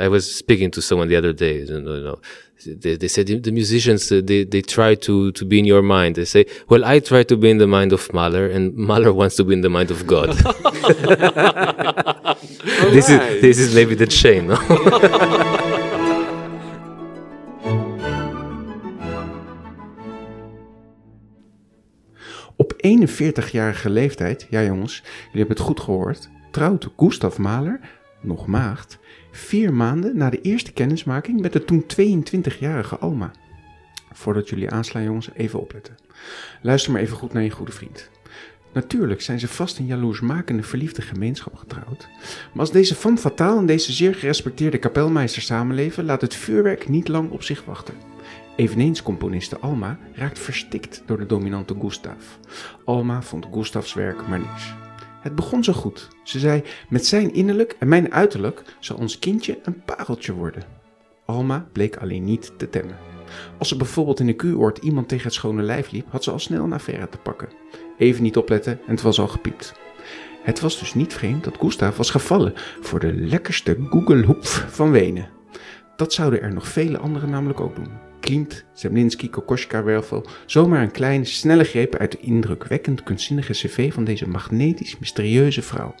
I was speaking to someone the other day. You know, they, they said the musicians uh, they they try to to be in your mind. They say, "Well, I try to be in the mind of Mahler, and Mahler wants to be in the mind of God." this is this is maybe the chain. Op 41-jarige leeftijd, ja jongens, jullie hebben het goed gehoord, trouwt Gustav Mahler, nog maagd, vier maanden na de eerste kennismaking met de toen 22-jarige Alma. Voordat jullie aanslaan jongens, even opletten. Luister maar even goed naar je goede vriend. Natuurlijk zijn ze vast een jaloersmakende verliefde gemeenschap getrouwd. Maar als deze femme fatale en deze zeer gerespecteerde kapelmeester samenleven, laat het vuurwerk niet lang op zich wachten. Eveneens componiste Alma raakt verstikt door de dominante Gustav. Alma vond Gustavs werk maar niks. Het begon zo goed. Ze zei: Met zijn innerlijk en mijn uiterlijk zal ons kindje een pareltje worden. Alma bleek alleen niet te temmen. Als ze bijvoorbeeld in een kuuroord iemand tegen het schone lijf liep, had ze al snel een affaire te pakken. Even niet opletten en het was al gepiept. Het was dus niet vreemd dat Gustav was gevallen voor de lekkerste Googlehoepf van Wenen. Dat zouden er nog vele anderen namelijk ook doen. Klimt, Zemlinski, Kokoschka, Wervel, zomaar een kleine, snelle greep uit de indrukwekkend kunstzinnige cv van deze magnetisch mysterieuze vrouw.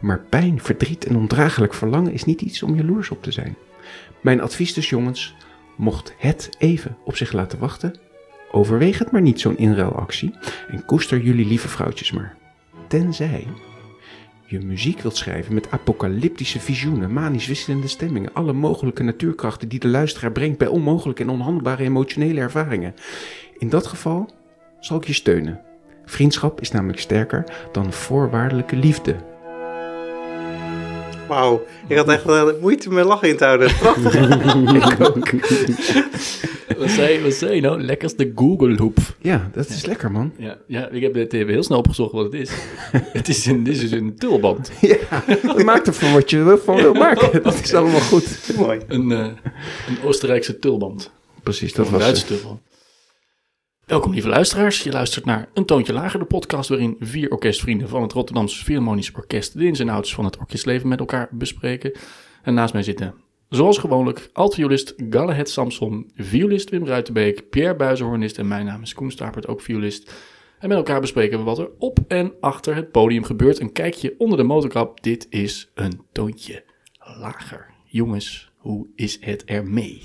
Maar pijn, verdriet en ondraaglijk verlangen is niet iets om jaloers op te zijn. Mijn advies dus jongens, mocht het even op zich laten wachten, overweeg het maar niet zo'n inruilactie en koester jullie lieve vrouwtjes maar. Tenzij je muziek wilt schrijven met apocalyptische visioenen, manisch wisselende stemmingen, alle mogelijke natuurkrachten die de luisteraar brengt bij onmogelijke en onhandelbare emotionele ervaringen. In dat geval zal ik je steunen. Vriendschap is namelijk sterker dan voorwaardelijke liefde. Wauw, ik had echt uh, moeite met lachen in te houden. Prachtig. ik ook. Wat, zei, wat zei je nou? Lekkerste Google-hoep. Ja, dat is lekker, man. Ja, ja ik heb het even heel snel opgezocht wat het is. het is een, dit is een tulband. Ja, je maakt ervan wat je van wil maken. Dat is allemaal goed. Mooi. Een, uh, een Oostenrijkse tulband. Precies, dat was een Duitse het. tulband. Welkom lieve luisteraars. Je luistert naar Een Toontje Lager, de podcast waarin vier orkestvrienden van het Rotterdamse Philharmonisch Orkest de ins en outs van het orkestleven met elkaar bespreken. En naast mij zitten, zoals gewoonlijk, altviolist Galahad Samson, violist Wim Ruitenbeek, Pierre Buizenhornist en mijn naam is Koen Stapert, ook violist. En met elkaar bespreken we wat er op en achter het podium gebeurt. Een kijkje onder de motorkap. Dit is Een Toontje Lager. Jongens, hoe is het ermee?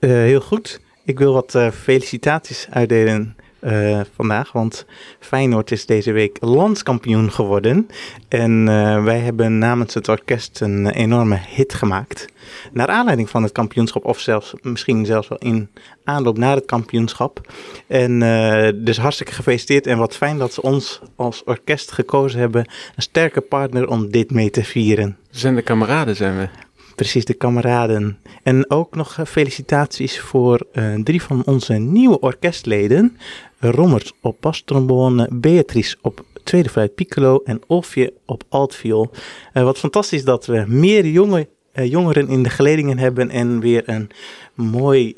Uh, heel goed. Ik wil wat uh, felicitaties uitdelen uh, vandaag, want Feyenoord is deze week landskampioen geworden. En uh, wij hebben namens het orkest een enorme hit gemaakt. Naar aanleiding van het kampioenschap, of zelfs misschien zelfs wel in aanloop naar het kampioenschap. En dus hartstikke gefeliciteerd en wat fijn dat ze ons als orkest gekozen hebben. Een sterke partner om dit mee te vieren. Zijn de kameraden, zijn we. Precies, de kameraden. En ook nog felicitaties voor uh, drie van onze nieuwe orkestleden. Rommers op bastrombone, Beatrice op tweede fluit piccolo en Olfje op altviool. Uh, wat fantastisch dat we meer jonge, uh, jongeren in de geledingen hebben en weer een mooi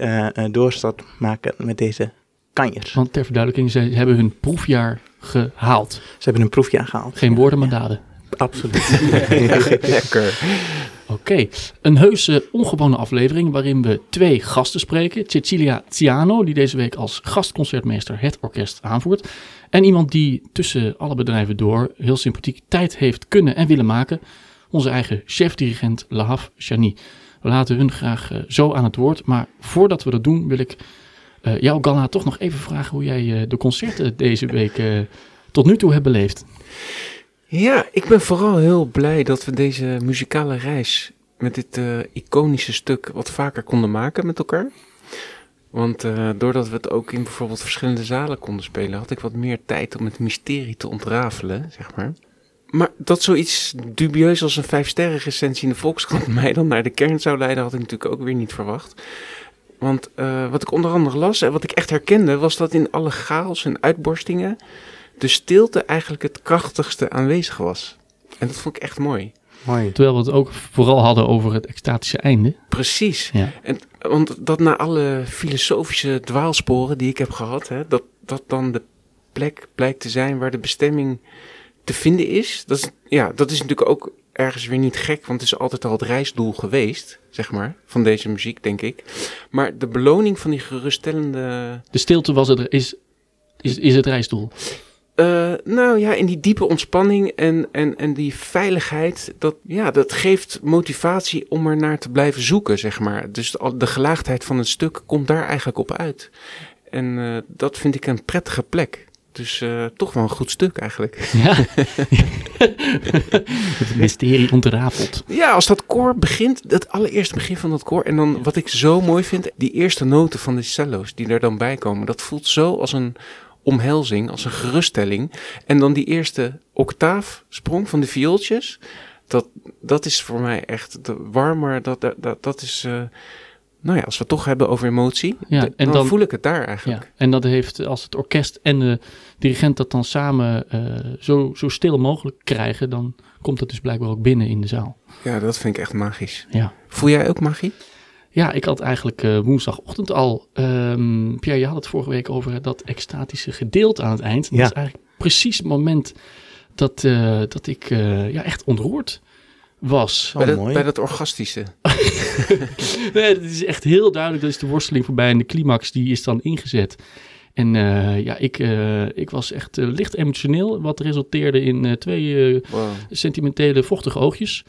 doorstart maken met deze kanjers. Want ter verduidelijking, ze hebben hun proefjaar gehaald. Ze hebben hun proefjaar gehaald. Geen woorden, maar daden. Absoluut. Lekker. Oké, een heuse ongewone aflevering waarin we twee gasten spreken. Cecilia Ciano, die deze week als gastconcertmeester het orkest aanvoert. En iemand die tussen alle bedrijven door heel sympathiek tijd heeft kunnen en willen maken. Onze eigen chef-dirigent Lahaf Chani. We laten hun graag uh, zo aan het woord. Maar voordat we dat doen wil ik uh, jou, Galna, toch nog even vragen hoe jij uh, de concerten deze week tot nu toe hebt beleefd. Ja, ik ben vooral heel blij dat we deze muzikale reis met dit uh, iconische stuk wat vaker konden maken met elkaar. Want uh, doordat we het ook in bijvoorbeeld verschillende zalen konden spelen, had ik wat meer tijd om het mysterie te ontrafelen, zeg maar. Maar dat zoiets dubieus als een vijfsterren recensie in de Volkskrant mij dan naar de kern zou leiden, had ik natuurlijk ook weer niet verwacht. Want uh, wat ik onder andere las en wat ik echt herkende, was dat in alle chaos en uitborstingen de stilte eigenlijk het krachtigste aanwezig was. En dat vond ik echt mooi. Mooi. Terwijl we het ook vooral hadden over het extatische einde. Precies. Ja. En, want dat na alle filosofische dwaalsporen die ik heb gehad, hè, dat dat dan de plek blijkt te zijn waar de bestemming te vinden is. Dat is, ja, dat is natuurlijk ook ergens weer niet gek, want het is altijd al het reisdoel geweest, zeg maar, van deze muziek, denk ik. Maar de beloning van die geruststellende De stilte was het, is, is, is het reisdoel. Eh, nou ja, in die diepe ontspanning en, en, en die veiligheid, dat, ja, dat geeft motivatie om er naar te blijven zoeken, zeg maar. Dus de, de gelaagdheid van het stuk komt daar eigenlijk op uit. En eh, dat vind ik een prettige plek. Dus eh, toch wel een goed stuk eigenlijk. Ja. het mysterie ontrafeld. Ja, als dat koor begint, dat allereerste begin van dat koor. En dan wat ik zo mooi vind, die eerste noten van de cello's die er dan bij komen. Dat voelt zo als een omhelzing, als een geruststelling. En dan die eerste octaafsprong van de viooltjes. Dat, dat is voor mij echt de warmer. Dat, dat, dat, dat is. eh, nou ja, als we het toch hebben over emotie, Ja, de- en dan, dan- voel ik het daar eigenlijk. Ja. En dat heeft, als het orkest en de dirigent dat dan samen eh, zo, zo stil mogelijk krijgen, dan komt het dus blijkbaar ook binnen in de zaal. Ja. dat vind ik echt magisch. Ja. Voel jij ook magie? Ja, ik had eigenlijk eh, woensdagochtend al. ehm, Pierre, je had het vorige week over dat extatische gedeelte aan het eind. Ja. Dat is eigenlijk precies het moment dat, eh, dat ik eh, ja, echt ontroerd was. Oh, bij, dat, mooi. bij dat orgastische. nee, het is echt heel duidelijk. Dat is de worsteling voorbij en de climax die is dan ingezet. En eh, ja, ik, eh, ik was echt eh, licht emotioneel. Wat resulteerde in eh, twee eh, Wow. sentimentele, vochtige oogjes.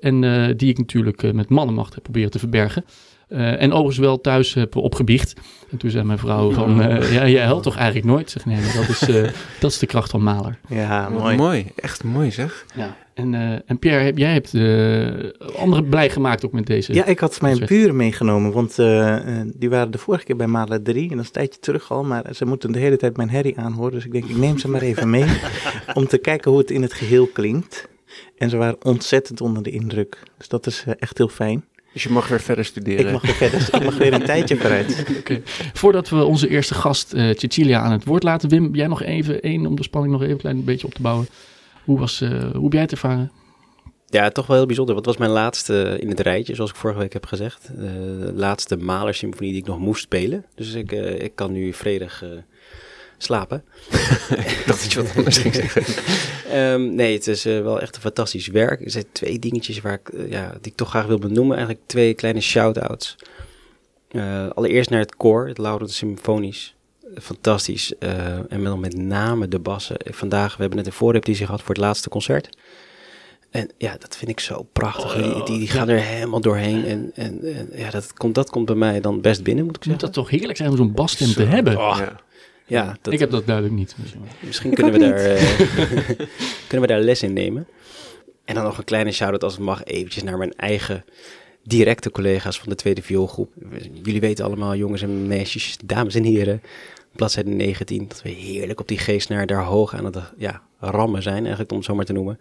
En eh, die ik natuurlijk eh, met mannenmacht heb proberen te verbergen. Eh, en overigens wel thuis heb opgebiecht. En toen zei mijn vrouw van, eh, ja, jij helpt toch eigenlijk nooit? Ik zeg, nee, maar dat is, eh, dat is de kracht van Maler. Ja, mooi. mooi. Echt mooi zeg. Ja. En, eh, en Pierre, heb, jij hebt eh, anderen blij gemaakt ook met deze. Ja, ik had mijn buren meegenomen, want eh, die waren de vorige keer bij Maler 3 en dat is een tijdje terug al, maar ze moeten de hele tijd mijn herrie aanhoren, dus ik denk ik neem ze maar even mee om te kijken hoe het in het geheel klinkt. En ze waren ontzettend onder de indruk, dus dat is echt heel fijn. Dus je mag weer verder studeren. Ik mag weer verder, ik mag weer een tijdje vooruit. Oké. Voordat we onze eerste gast, eh Cecilia, aan het woord laten. Wim, jij nog even één om de spanning nog even een klein beetje op te bouwen. Hoe, was, eh, hoe heb jij het ervaren? Ja, toch wel heel bijzonder. Wat was mijn laatste in het rijtje, zoals ik vorige week heb gezegd. Eh, de laatste Mahler-symfonie die ik nog moest spelen. Dus ik, eh, ik kan nu vredig eh, slapen. Ik dacht dat je wat anders ging zeggen. Ehm, nee, het is eh, wel echt een fantastisch werk. Er zijn twee dingetjes waar ik, eh, ja, die ik toch graag wil benoemen. Eigenlijk twee kleine shout-outs. Eh, allereerst naar het koor, het Laurens Symfonisch. Fantastisch. Eh, en dan met name de bassen. Vandaag, we hebben net een voorrepetitie gehad voor het laatste concert. En ja, dat vind ik zo prachtig. die, die, die gaan er helemaal doorheen. En, en, en ja, dat komt, dat komt bij mij dan best binnen, moet ik Moet zeggen. dat toch heerlijk zijn om zo'n basstem te hebben? Ja. Ja, dat, ik heb dat duidelijk niet. Misschien Ik kunnen we, daar, eh, kunnen we daar les in nemen. En dan nog een kleine shout-out als het mag eventjes naar mijn eigen directe collega's van de tweede vioolgroep. Jullie weten allemaal, jongens en meisjes, dames en heren, bladzijde 19, dat we heerlijk op die geestnaar daar hoog aan het ja, rammen zijn, eigenlijk om het zo maar te noemen.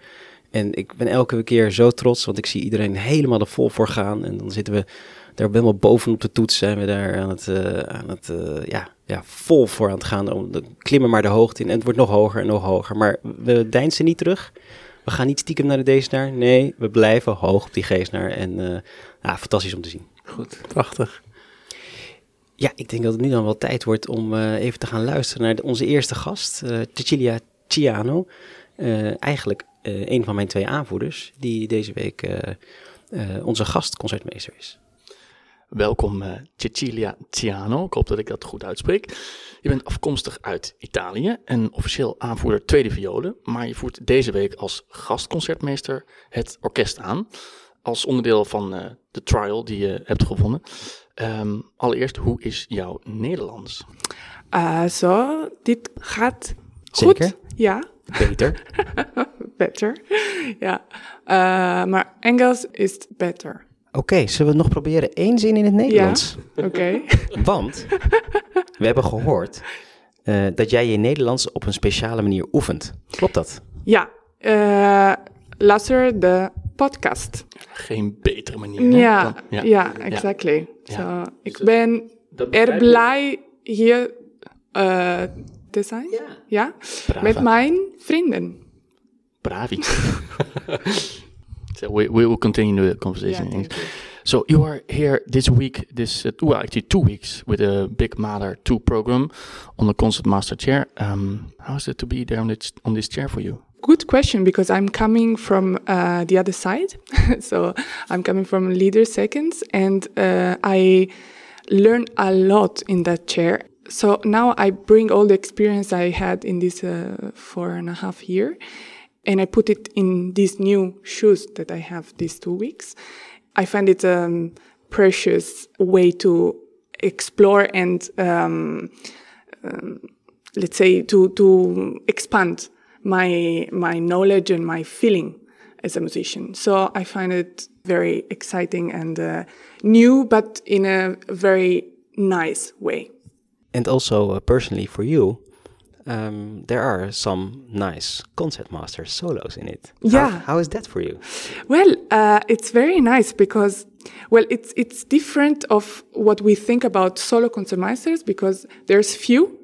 En ik ben elke keer zo trots, want ik zie iedereen helemaal er vol voor gaan. En dan zitten we daar helemaal bovenop de toets, zijn we daar aan het, eh, aan het eh, ja, ja, vol voor aan het gaan. Om, klimmen maar de hoogte in en het wordt nog hoger en nog hoger. Maar we deinsen niet terug. We gaan niet stiekem naar de D-snaar. Nee, we blijven hoog op die G-snaar. En eh, ja, fantastisch om te zien. Goed. Prachtig. Ja, ik denk dat het nu dan wel tijd wordt om eh, even te gaan luisteren naar onze eerste gast, eh Cecilia Ciano. Eh, eigenlijk een van mijn twee aanvoerders, die deze week onze gastconcertmeester is. Welkom Cecilia Ciano. Ik hoop dat ik dat goed uitspreek. Je bent afkomstig uit Italië en officieel aanvoerder tweede violen. Maar je voert deze week als gastconcertmeester het orkest aan. Als onderdeel van de trial die je hebt gevonden. Ehm, allereerst, hoe is jouw Nederlands? Ah, zo, dit gaat Zeker. goed. Ja, beter. ja, Eh, maar Engels is beter. Oké, zullen we nog proberen één zin in het Nederlands? Oké. Want we hebben gehoord eh, dat jij je Nederlands op een speciale manier oefent. Klopt dat? ja, eh, luister de podcast. Geen betere manier. Ja, dan- ja, exactly. Ja. Zo, ik ben er blij hier eh, te zijn. Ja, met mijn vrienden. Bravi. so we, we will continue the conversation. So you are here this week, this uh, well, actually two weeks with a Big Matter 2 program on the concert master chair. Um, how is it to be there on this, on this chair for you? Good question because I'm coming from uh, the other side. so I'm coming from leader seconds and uh, I learned a lot in that chair. So now I bring all the experience I had in this uh, four and a half year and I put it in these new shoes that I have these two weeks. I find it a um, precious way to explore and um, um, let's say to to expand my my knowledge and my feeling as a musician. So I find it very exciting and uh, new, but in a very nice way. And also uh, personally for you, um, there are some nice concertmaster solos in it. Yeah. How, how is that for you? Well, uh, it's very nice because, well, it's it's different of what we think about solo concertmasters because there's few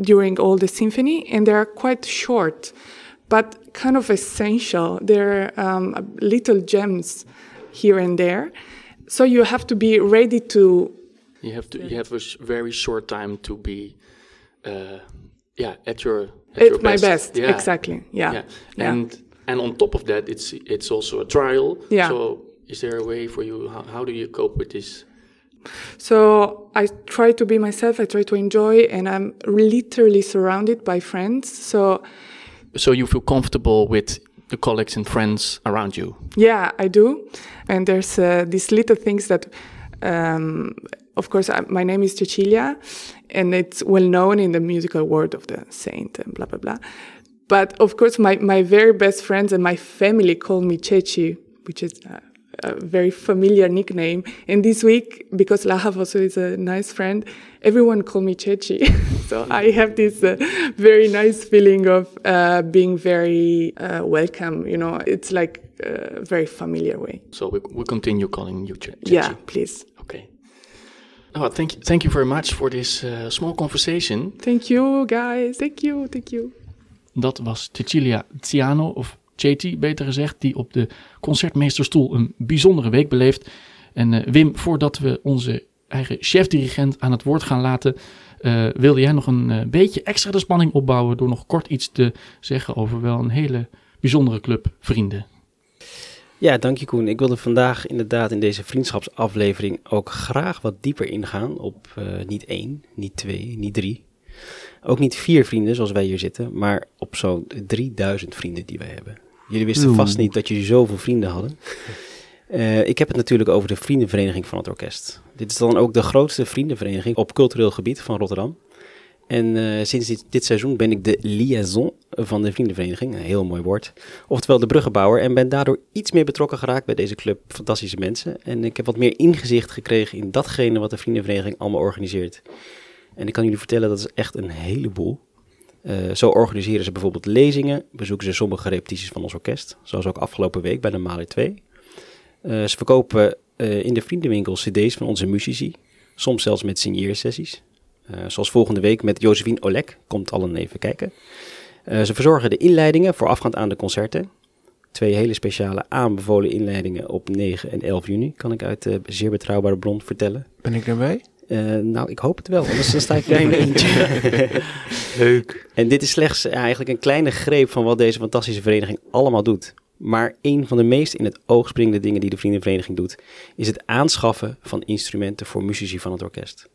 during all the symphony and they are quite short, but kind of essential. They're um, little gems here and there, so you have to be ready to. You have to. You have a sh- very short time to be. Uh, yeah, at your at, at your my best. best, Yeah. exactly. Yeah. yeah. Yeah. And and on top of that, it's it's also a trial. Yeah. So is there a way for you? How, how do you cope with this? So I try to be myself. I try to enjoy, and I'm literally surrounded by friends. So So you feel comfortable with the colleagues and friends around you. yeah, I do. And there's uh, these little things that, um, of course, I, my name is Cecilia, and it's well known in the musical world of the saint and blah blah blah. But of course, my my very best friends and my family call me Ceci, which is. Uh, a very familiar nickname. And this week, because Lahav also is a nice friend, everyone called me Chechi. so I have this uh, very nice feeling of uh, being very uh, welcome. You know, it's like a very familiar way. So we we continue calling you Ch- Chechi. Yeah, please. Okay. Oh, thank you, thank you very much for this uh, small conversation. Thank you, guys. Thank you. Thank you. Dat was Cecilia Ziano, of Cheti beter gezegd, die op de concertmeesterstoel een bijzondere week beleeft. En eh, Wim, voordat we onze eigen chef-dirigent aan het woord gaan laten, eh, wilde jij nog een eh, beetje extra de spanning opbouwen door nog kort iets te zeggen over wel een hele bijzondere club vrienden. Ja, dank je Koen. Ik wilde vandaag inderdaad in deze vriendschapsaflevering ook graag wat dieper ingaan op niet één, niet twee, niet drie. Ook niet vier vrienden zoals wij hier zitten, maar op zo'n 3000 vrienden die wij hebben. Jullie wisten Oeh. vast niet dat jullie zoveel vrienden hadden. Eh, ik heb het natuurlijk over de vriendenvereniging van het orkest. Dit is dan ook de grootste vriendenvereniging op cultureel gebied van Rotterdam. En eh, sinds dit, dit seizoen ben ik de liaison van de vriendenvereniging, een heel mooi woord. Oftewel de bruggenbouwer en ben daardoor iets meer betrokken geraakt bij deze club fantastische mensen. En ik heb wat meer ingezicht gekregen in datgene wat de vriendenvereniging allemaal organiseert. En ik kan jullie vertellen, dat is echt een heleboel. Eh, zo organiseren ze bijvoorbeeld lezingen, bezoeken ze sommige repetities van ons orkest, zoals ook afgelopen week bij de Maler 2. Eh, ze verkopen eh, in de vriendenwinkel cd's van onze muzici, soms zelfs met signeersessies. Zoals volgende week met Josephine Olek, komt allen even kijken. Ze verzorgen de inleidingen voorafgaand aan de concerten. Twee hele speciale aanbevolen inleidingen op 9 en 11 juni, kan ik uit de zeer betrouwbare bron vertellen. Ben ik erbij? Eh, nou, ik hoop het wel, anders dan sta ik in mijn eentje. Leuk. En dit is slechts eigenlijk een kleine greep van wat deze fantastische vereniging allemaal doet. Maar een van de meest in het oog springende dingen die de Vriendenvereniging doet, is het aanschaffen van instrumenten voor muzici van het orkest.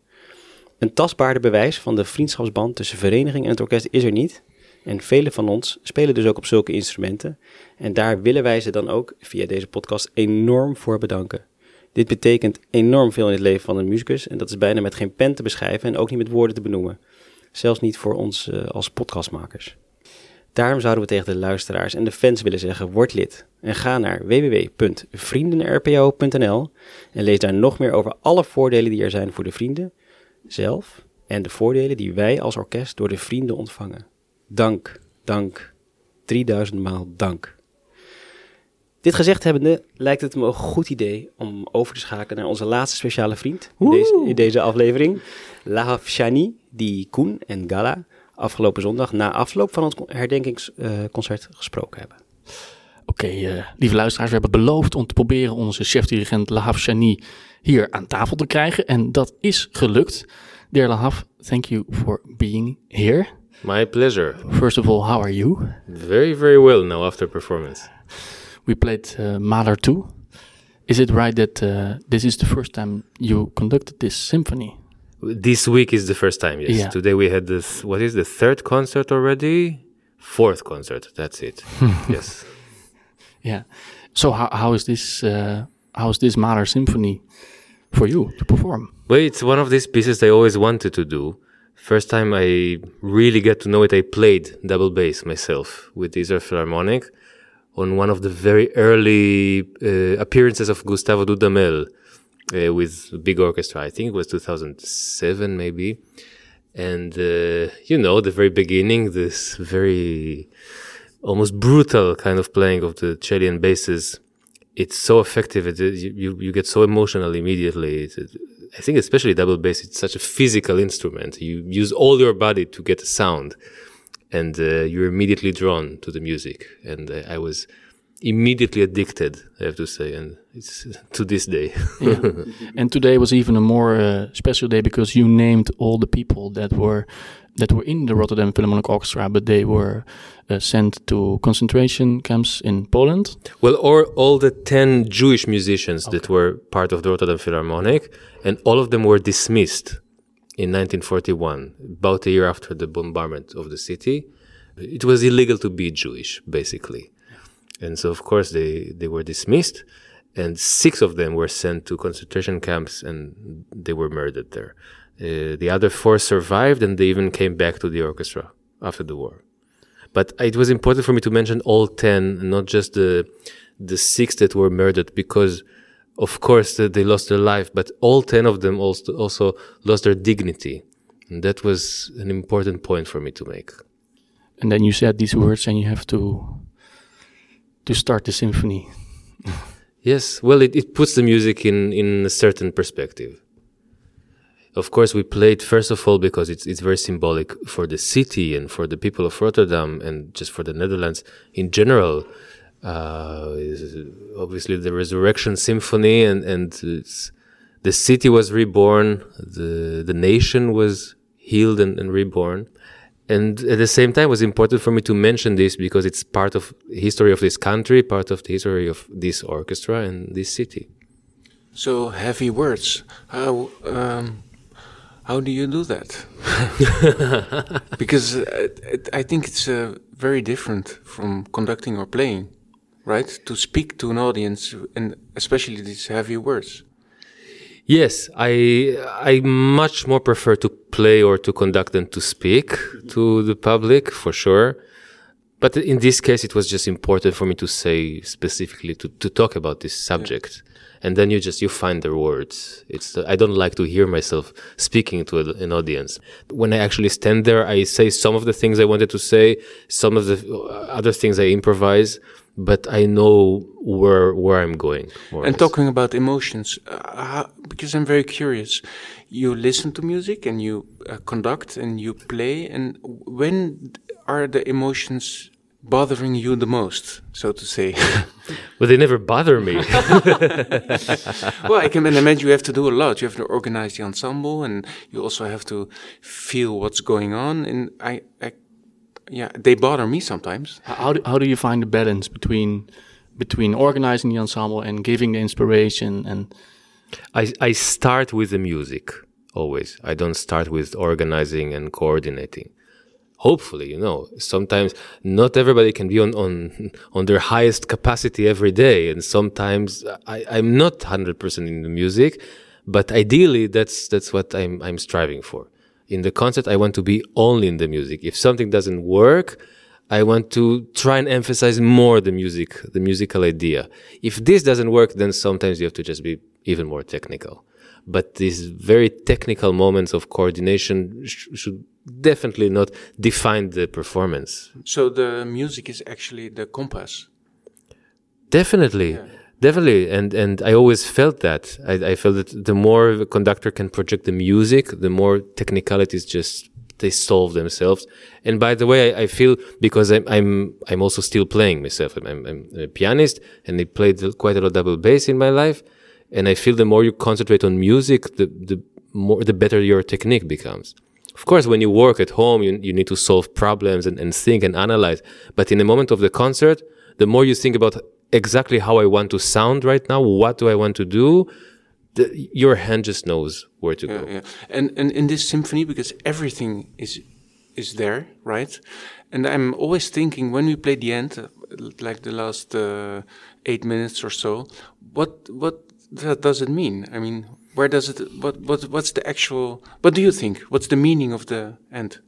Een tastbaarder bewijs van de vriendschapsband tussen vereniging en het orkest is er niet. En velen van ons spelen dus ook op zulke instrumenten. En daar willen wij ze dan ook via deze podcast enorm voor bedanken. Dit betekent enorm veel in het leven van een muzikus en dat is bijna met geen pen te beschrijven en ook niet met woorden te benoemen. Zelfs niet voor ons eh, als podcastmakers. Daarom zouden we tegen de luisteraars en de fans willen zeggen: word lid en ga naar www.vriendenrpo.nl en lees daar nog meer over alle voordelen die er zijn voor de vrienden zelf en de voordelen die wij als orkest door de vrienden ontvangen. Dank, dank, 3000 maal dank. Dit gezegd hebbende lijkt het me een goed idee om over te schakelen naar onze laatste speciale vriend in deze, in deze aflevering. Lahav Shani, die Koen en Gala afgelopen zondag na afloop van het herdenkingsconcert gesproken hebben. Oké, eh, lieve luisteraars, we hebben beloofd om te proberen onze chef-dirigent Lahav Shani hier aan tafel te krijgen. En dat is gelukt. Dear Lahav, thank you for being here. My pleasure. First of all, how are you? Very, very well now after performance. We played uh, Mahler 2. Is it right that uh, this is the first time you conducted this symphony? This week is the first time, yes. Yeah. Today we had this, what is the third concert already? Fourth concert, that's it. yes. Yeah. So how, how is this uh, how is this Mahler symphony for you to perform? Well, it's one of these pieces I always wanted to do. First time I really get to know it, I played double bass myself with Israel Philharmonic on one of the very early uh, appearances of Gustavo Dudamel uh, with big orchestra. I think it was 2007, maybe. And, uh, you know, the very beginning, this very almost brutal kind of playing of the Chilean basses. It's so effective. It, you, you, get so emotional immediately. It's, it, I think especially double bass, it's such a physical instrument. You use all your body to get a sound and uh, you're immediately drawn to the music. And uh, I was immediately addicted, I have to say, and it's to this day. Yeah. and today was even a more uh, special day because you named all the people that were that were in the Rotterdam Philharmonic Orchestra, but they were uh, sent to concentration camps in Poland. Well, or all the 10 Jewish musicians that were part of the Rotterdam Philharmonic, and all of them were dismissed in 1941, about a year after the bombardment of the city. It was illegal to be Jewish, basically. And so, of course, they, they were dismissed, and six of them were sent to concentration camps and they were murdered there. Uh, the other four survived and they even came back to the orchestra after the war. But it was important for me to mention all 10, not just the, the six that were murdered, because of course uh, they lost their life, but all 10 of them also, also lost their dignity. And that was an important point for me to make. And then you said these words, and you have to to start the symphony. Yes, well, it, it puts the music in, in a certain perspective. Of course, we played first of all because it's it's very symbolic for the city and for the people of Rotterdam and just for the Netherlands in general. Uh, obviously, the Resurrection Symphony and and it's, the city was reborn, the the nation was healed and, and reborn. And at the same time, it was important for me to mention this because it's part of the history of this country, part of the history of this orchestra and this city. So heavy words. How um, how do you do that? because uh, it, I think it's uh, very different from conducting or playing, right? To speak to an audience and especially these heavy words. Yes, I I much more prefer to play or to conduct than to speak to the public for sure. But in this case, it was just important for me to say specifically to, to talk about this subject, and then you just you find the words. It's I don't like to hear myself speaking to an audience. When I actually stand there, I say some of the things I wanted to say, some of the other things I improvise, but I know where where I'm going. And talking about emotions, uh, how, because I'm very curious, you listen to music and you uh, conduct and you play, and when are the emotions bothering you the most, so to say? well, they never bother me. well, I can imagine you have to do a lot. You have to organize the ensemble, and you also have to feel what's going on. And I, I yeah, they bother me sometimes. How do, how do you find the balance between between organizing the ensemble and giving the inspiration and I, I start with the music always. I don't start with organizing and coordinating. Hopefully, you know, sometimes not everybody can be on, on, on their highest capacity every day. And sometimes I, I'm not 100% in the music, but ideally that's, that's what I'm, I'm striving for. In the concert, I want to be only in the music. If something doesn't work, I want to try and emphasize more the music, the musical idea. If this doesn't work, then sometimes you have to just be even more technical. But these very technical moments of coordination sh- should definitely not define the performance. So the music is actually the compass. Definitely. Definitely, and and I always felt that. I, I felt that the more the conductor can project the music, the more technicalities just they solve themselves. And by the way, I, I feel because I'm I'm I'm also still playing myself. I'm, I'm, a pianist, and I played quite a lot of double bass in my life. And I feel the more you concentrate on music, the the more the better your technique becomes. Of course, when you work at home, you, you need to solve problems and, and think and analyze. But in the moment of the concert, the more you think about exactly how I want to sound right now, what do I want to do, the, your hand just knows where to Yeah, go. yeah. And and in this symphony, because everything is is there, right? And I'm always thinking when we play the end, uh, like the last uh, eight minutes or so, what what that does it mean? I mean, where does it? What what what's the actual? What do you think? What's the meaning of the end?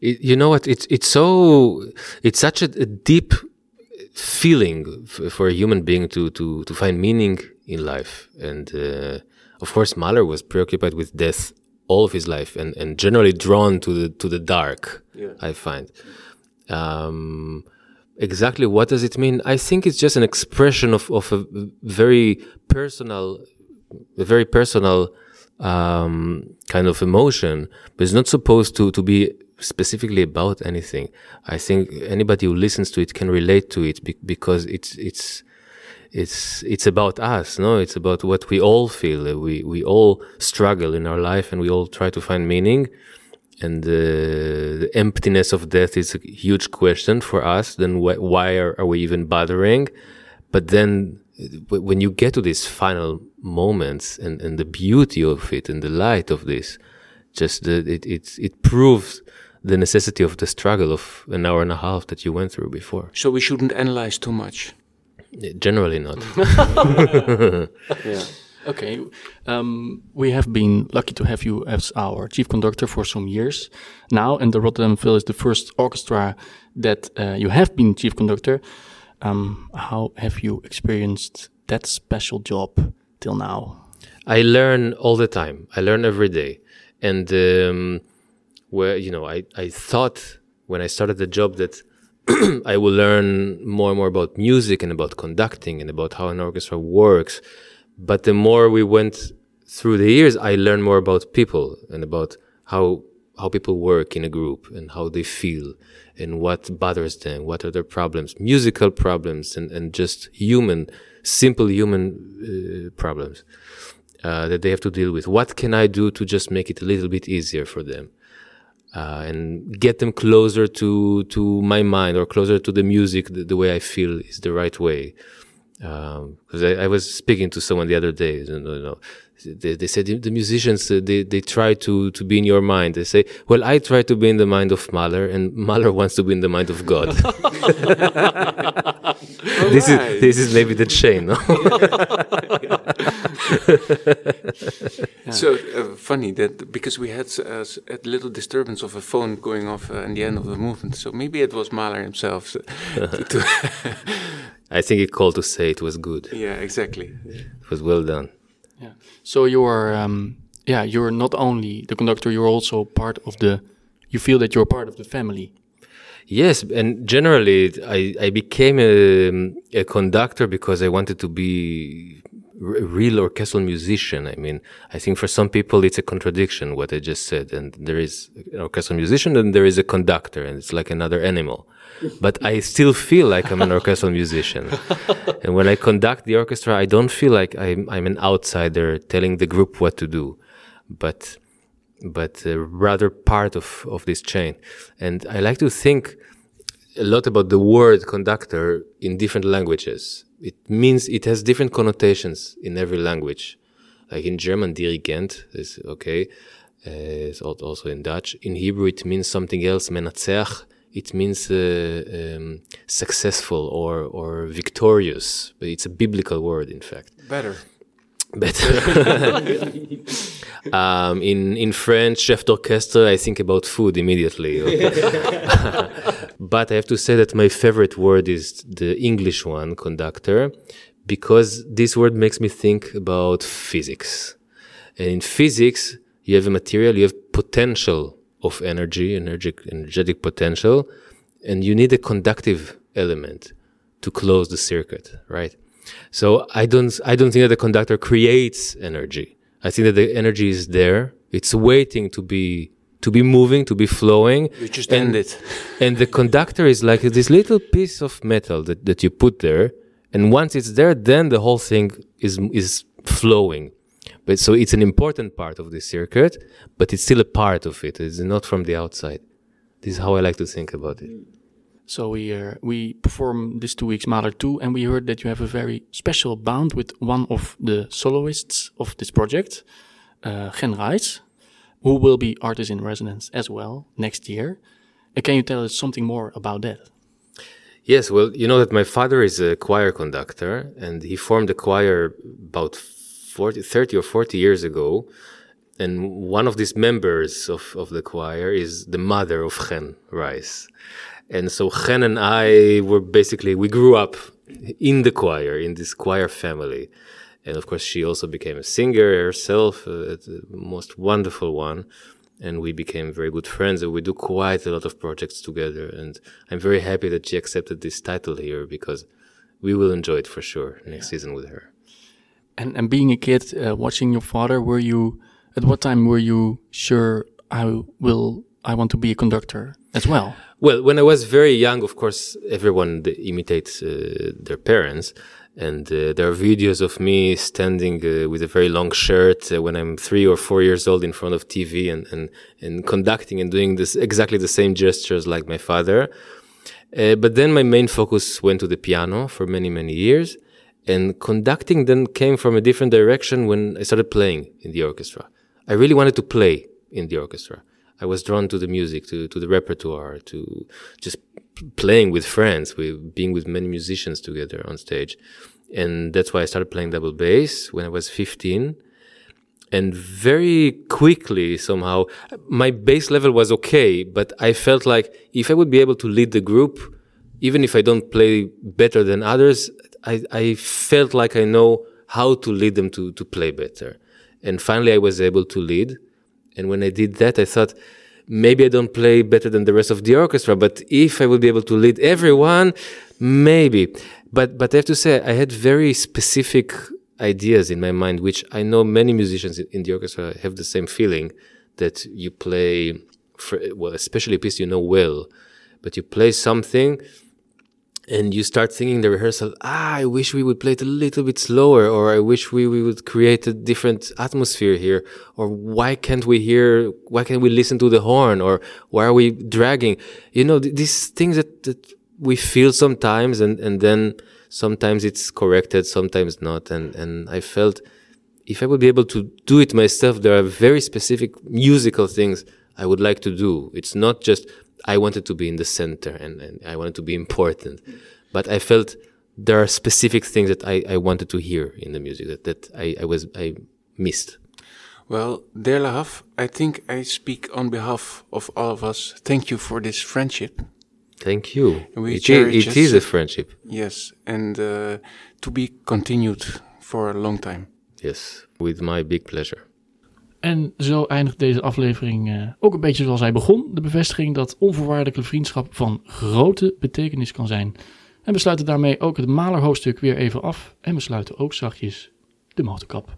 It, you know what? It's it's so it's such a, a deep feeling for a human being to to to find meaning in life, and uh, of course, Mahler was preoccupied with death all of his life, and and generally drawn to the to the dark. I find. Um, exactly what does it mean? I think it's just an expression of of a very personal a very personal um, kind of emotion, but it's not supposed to to be specifically about anything. I think anybody who listens to it can relate to it be- because it's it's it's it's about us. No, it's about what we all feel. We we all struggle in our life, and we all try to find meaning. And uh, the emptiness of death is a huge question for us. Then wh- why are, are we even bothering? But then when you get to these final moments and, and the beauty of it and the light of this, just the, it, it, it proves the necessity of the struggle of an hour and a half that you went through before. So we shouldn't analyze too much. Generally not. Yeah. Okay, um, we have been lucky to have you as our chief conductor for some years now, and the Rotterdam Phil is the first orchestra that uh, you have been chief conductor. Um, how have you experienced that special job till now? I learn all the time. I learn every day. And um, where you know, I, I thought when I started the job that I will learn more and more about music and about conducting and about how an orchestra works. But the more we went through the years, I learned more about people and about how how people work in a group and how they feel and what bothers them, what are their problems, musical problems and, and just human, simple human uh, problems uh, that they have to deal with. What can I do to just make it a little bit easier for them? Uh, and get them closer to to my mind or closer to the music the, the way I feel is the right way. Because I, I was speaking to someone the other day, you know, you know, they, they said the musicians uh, they they try to to be in your mind. They say, well, I try to be in the mind of Mahler, and Mahler wants to be in the mind of God. this is this is maybe the chain. No? So uh, funny that because we had uh, s- a little disturbance of a phone going off uh, in the end of the movement. So maybe it was Mahler himself. so- to- to- I think he called to say it was good. yeah, exactly. It was well done. Yeah. So you're, um, yeah, you're not only the conductor, you're also part of the. You feel that you're part of the family. Yes, and generally, I, I became a, a conductor because I wanted to be a real orchestral musician. I mean, I think for some people it's a contradiction what I just said, and there is an orchestral musician and there is a conductor, and it's like another animal. But I still feel like I'm an orchestral musician, and when I conduct the orchestra, I don't feel like I'm I'm an outsider telling the group what to do, but but uh, rather part of, of this chain. And I like to think a lot about the word conductor in different languages. It means it has different connotations in every language. Like in German, Dirigent is okay. Uh, it's also in Dutch. In Hebrew, it means something else. Menatzeach. It means uh, um, successful or or victorious. But it's a biblical word, in fact Better. Better. um, in in French, chef d'orchestre, I think about food immediately. but I have to say that my favorite word is the English one, conductor, because this word makes me think about physics. And in physics, you have a material, you have potential of energy, energetic, energetic potential, and you need a conductive element to close the circuit, right? So I don't, I don't think that the conductor creates energy. I think that the energy is there. It's waiting to be, to be moving, to be flowing. You just And- end it. and the conductor is like this little piece of metal that, that you put there. And once it's there, then the whole thing is, is flowing. But so it's an important part of the circuit, but it's still a part of it. It's not from the outside. This is how I like to think about it. So we uh, we perform this two weeks Mahler 2 and we heard that you have a very special bond with one of the soloists of this project, uh, Chen who will be artist in residence as well next year. Uh, can you tell us something more about that? Yes, well, you know that my father is a choir conductor and he formed a choir about 40, 30 or 40 years ago. And one of these members of, of the choir is the mother of Chen Reiss. And so Chen and I were basically, we grew up in the choir, in this choir family. And of course, she also became a singer herself, uh, the most wonderful one. And we became very good friends and we do quite a lot of projects together. And I'm very happy that she accepted this title here because we will enjoy it for sure next season with her. And and being a kid, uh, watching your father, were you at what time were you sure I will I want to be a conductor as well? Well, when I was very young, of course, everyone imitates uh, their parents. And uh, there are videos of me standing uh, with a very long shirt uh, when I'm three or four years old in front of TV and, and, and conducting and doing this exactly the same gestures like my father. Uh, but then my main focus went to the piano for many, many years. And conducting then came from a different direction when I started playing in the orchestra. I really wanted to play in the orchestra. I was drawn to the music, to, to the repertoire, to just playing with friends, with being with many musicians together on stage. And that's why I started playing double bass when I was 15. And very quickly, somehow, my bass level was okay, but I felt like if I would be able to lead the group, even if I don't play better than others, I, I felt like I know how to lead them to, to play better. And finally, I was able to lead. And when I did that, I thought, maybe I don't play better than the rest of the orchestra, but if I would be able to lead everyone, maybe. But, but I have to say, I had very specific ideas in my mind, which I know many musicians in the orchestra have the same feeling that you play, for, well, especially a piece you know well, but you play something and you start thinking the rehearsal, ah, I wish we would play it a little bit slower, or I wish we, we would create a different atmosphere here, or why can't we hear, why can't we listen to the horn, or why are we dragging? You know, th- these things that, that we feel sometimes, and, and then sometimes it's corrected, sometimes not. And, and I felt if I would be able to do it myself, there are very specific musical things I would like to do. It's not just I wanted to be in the center and, and I wanted to be important. But I felt there are specific things that I, I wanted to hear in the music that, that I, I was I missed. Well, dear Lahav, I think I speak on behalf of all of us. Thank you for this friendship. Thank you. We It, cherish i- it it. is a friendship. Yes, and uh, to be continued for a long time. Yes, with my big pleasure. En zo eindigt deze aflevering eh, ook een beetje zoals hij begon. De bevestiging dat onvoorwaardelijke vriendschap van grote betekenis kan zijn. En we sluiten daarmee ook het Maler hoofdstuk weer even af. En we sluiten ook zachtjes de motorkap.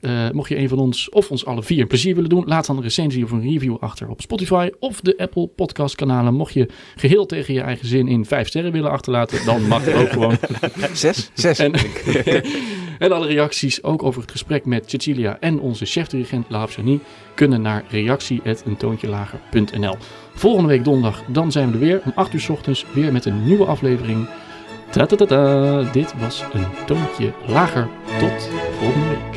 Eh, mocht je een van ons of ons alle vier een plezier willen doen, laat dan een recensie of een review achter op Spotify of de Apple Podcast kanalen. Mocht je geheel tegen je eigen zin in vijf sterren willen achterlaten, dan mag het ook gewoon. Zes? Zes. En, en alle reacties, ook over het gesprek met Cecilia en onze chefdirigent Laaf Janie, kunnen naar reactie.eentoonтjelager.nl. Volgende week donderdag, dan zijn we er weer om 8 uur 's ochtends, weer met een nieuwe aflevering. Ta -ta -ta -ta. Dit was een toontje lager. Tot volgende week.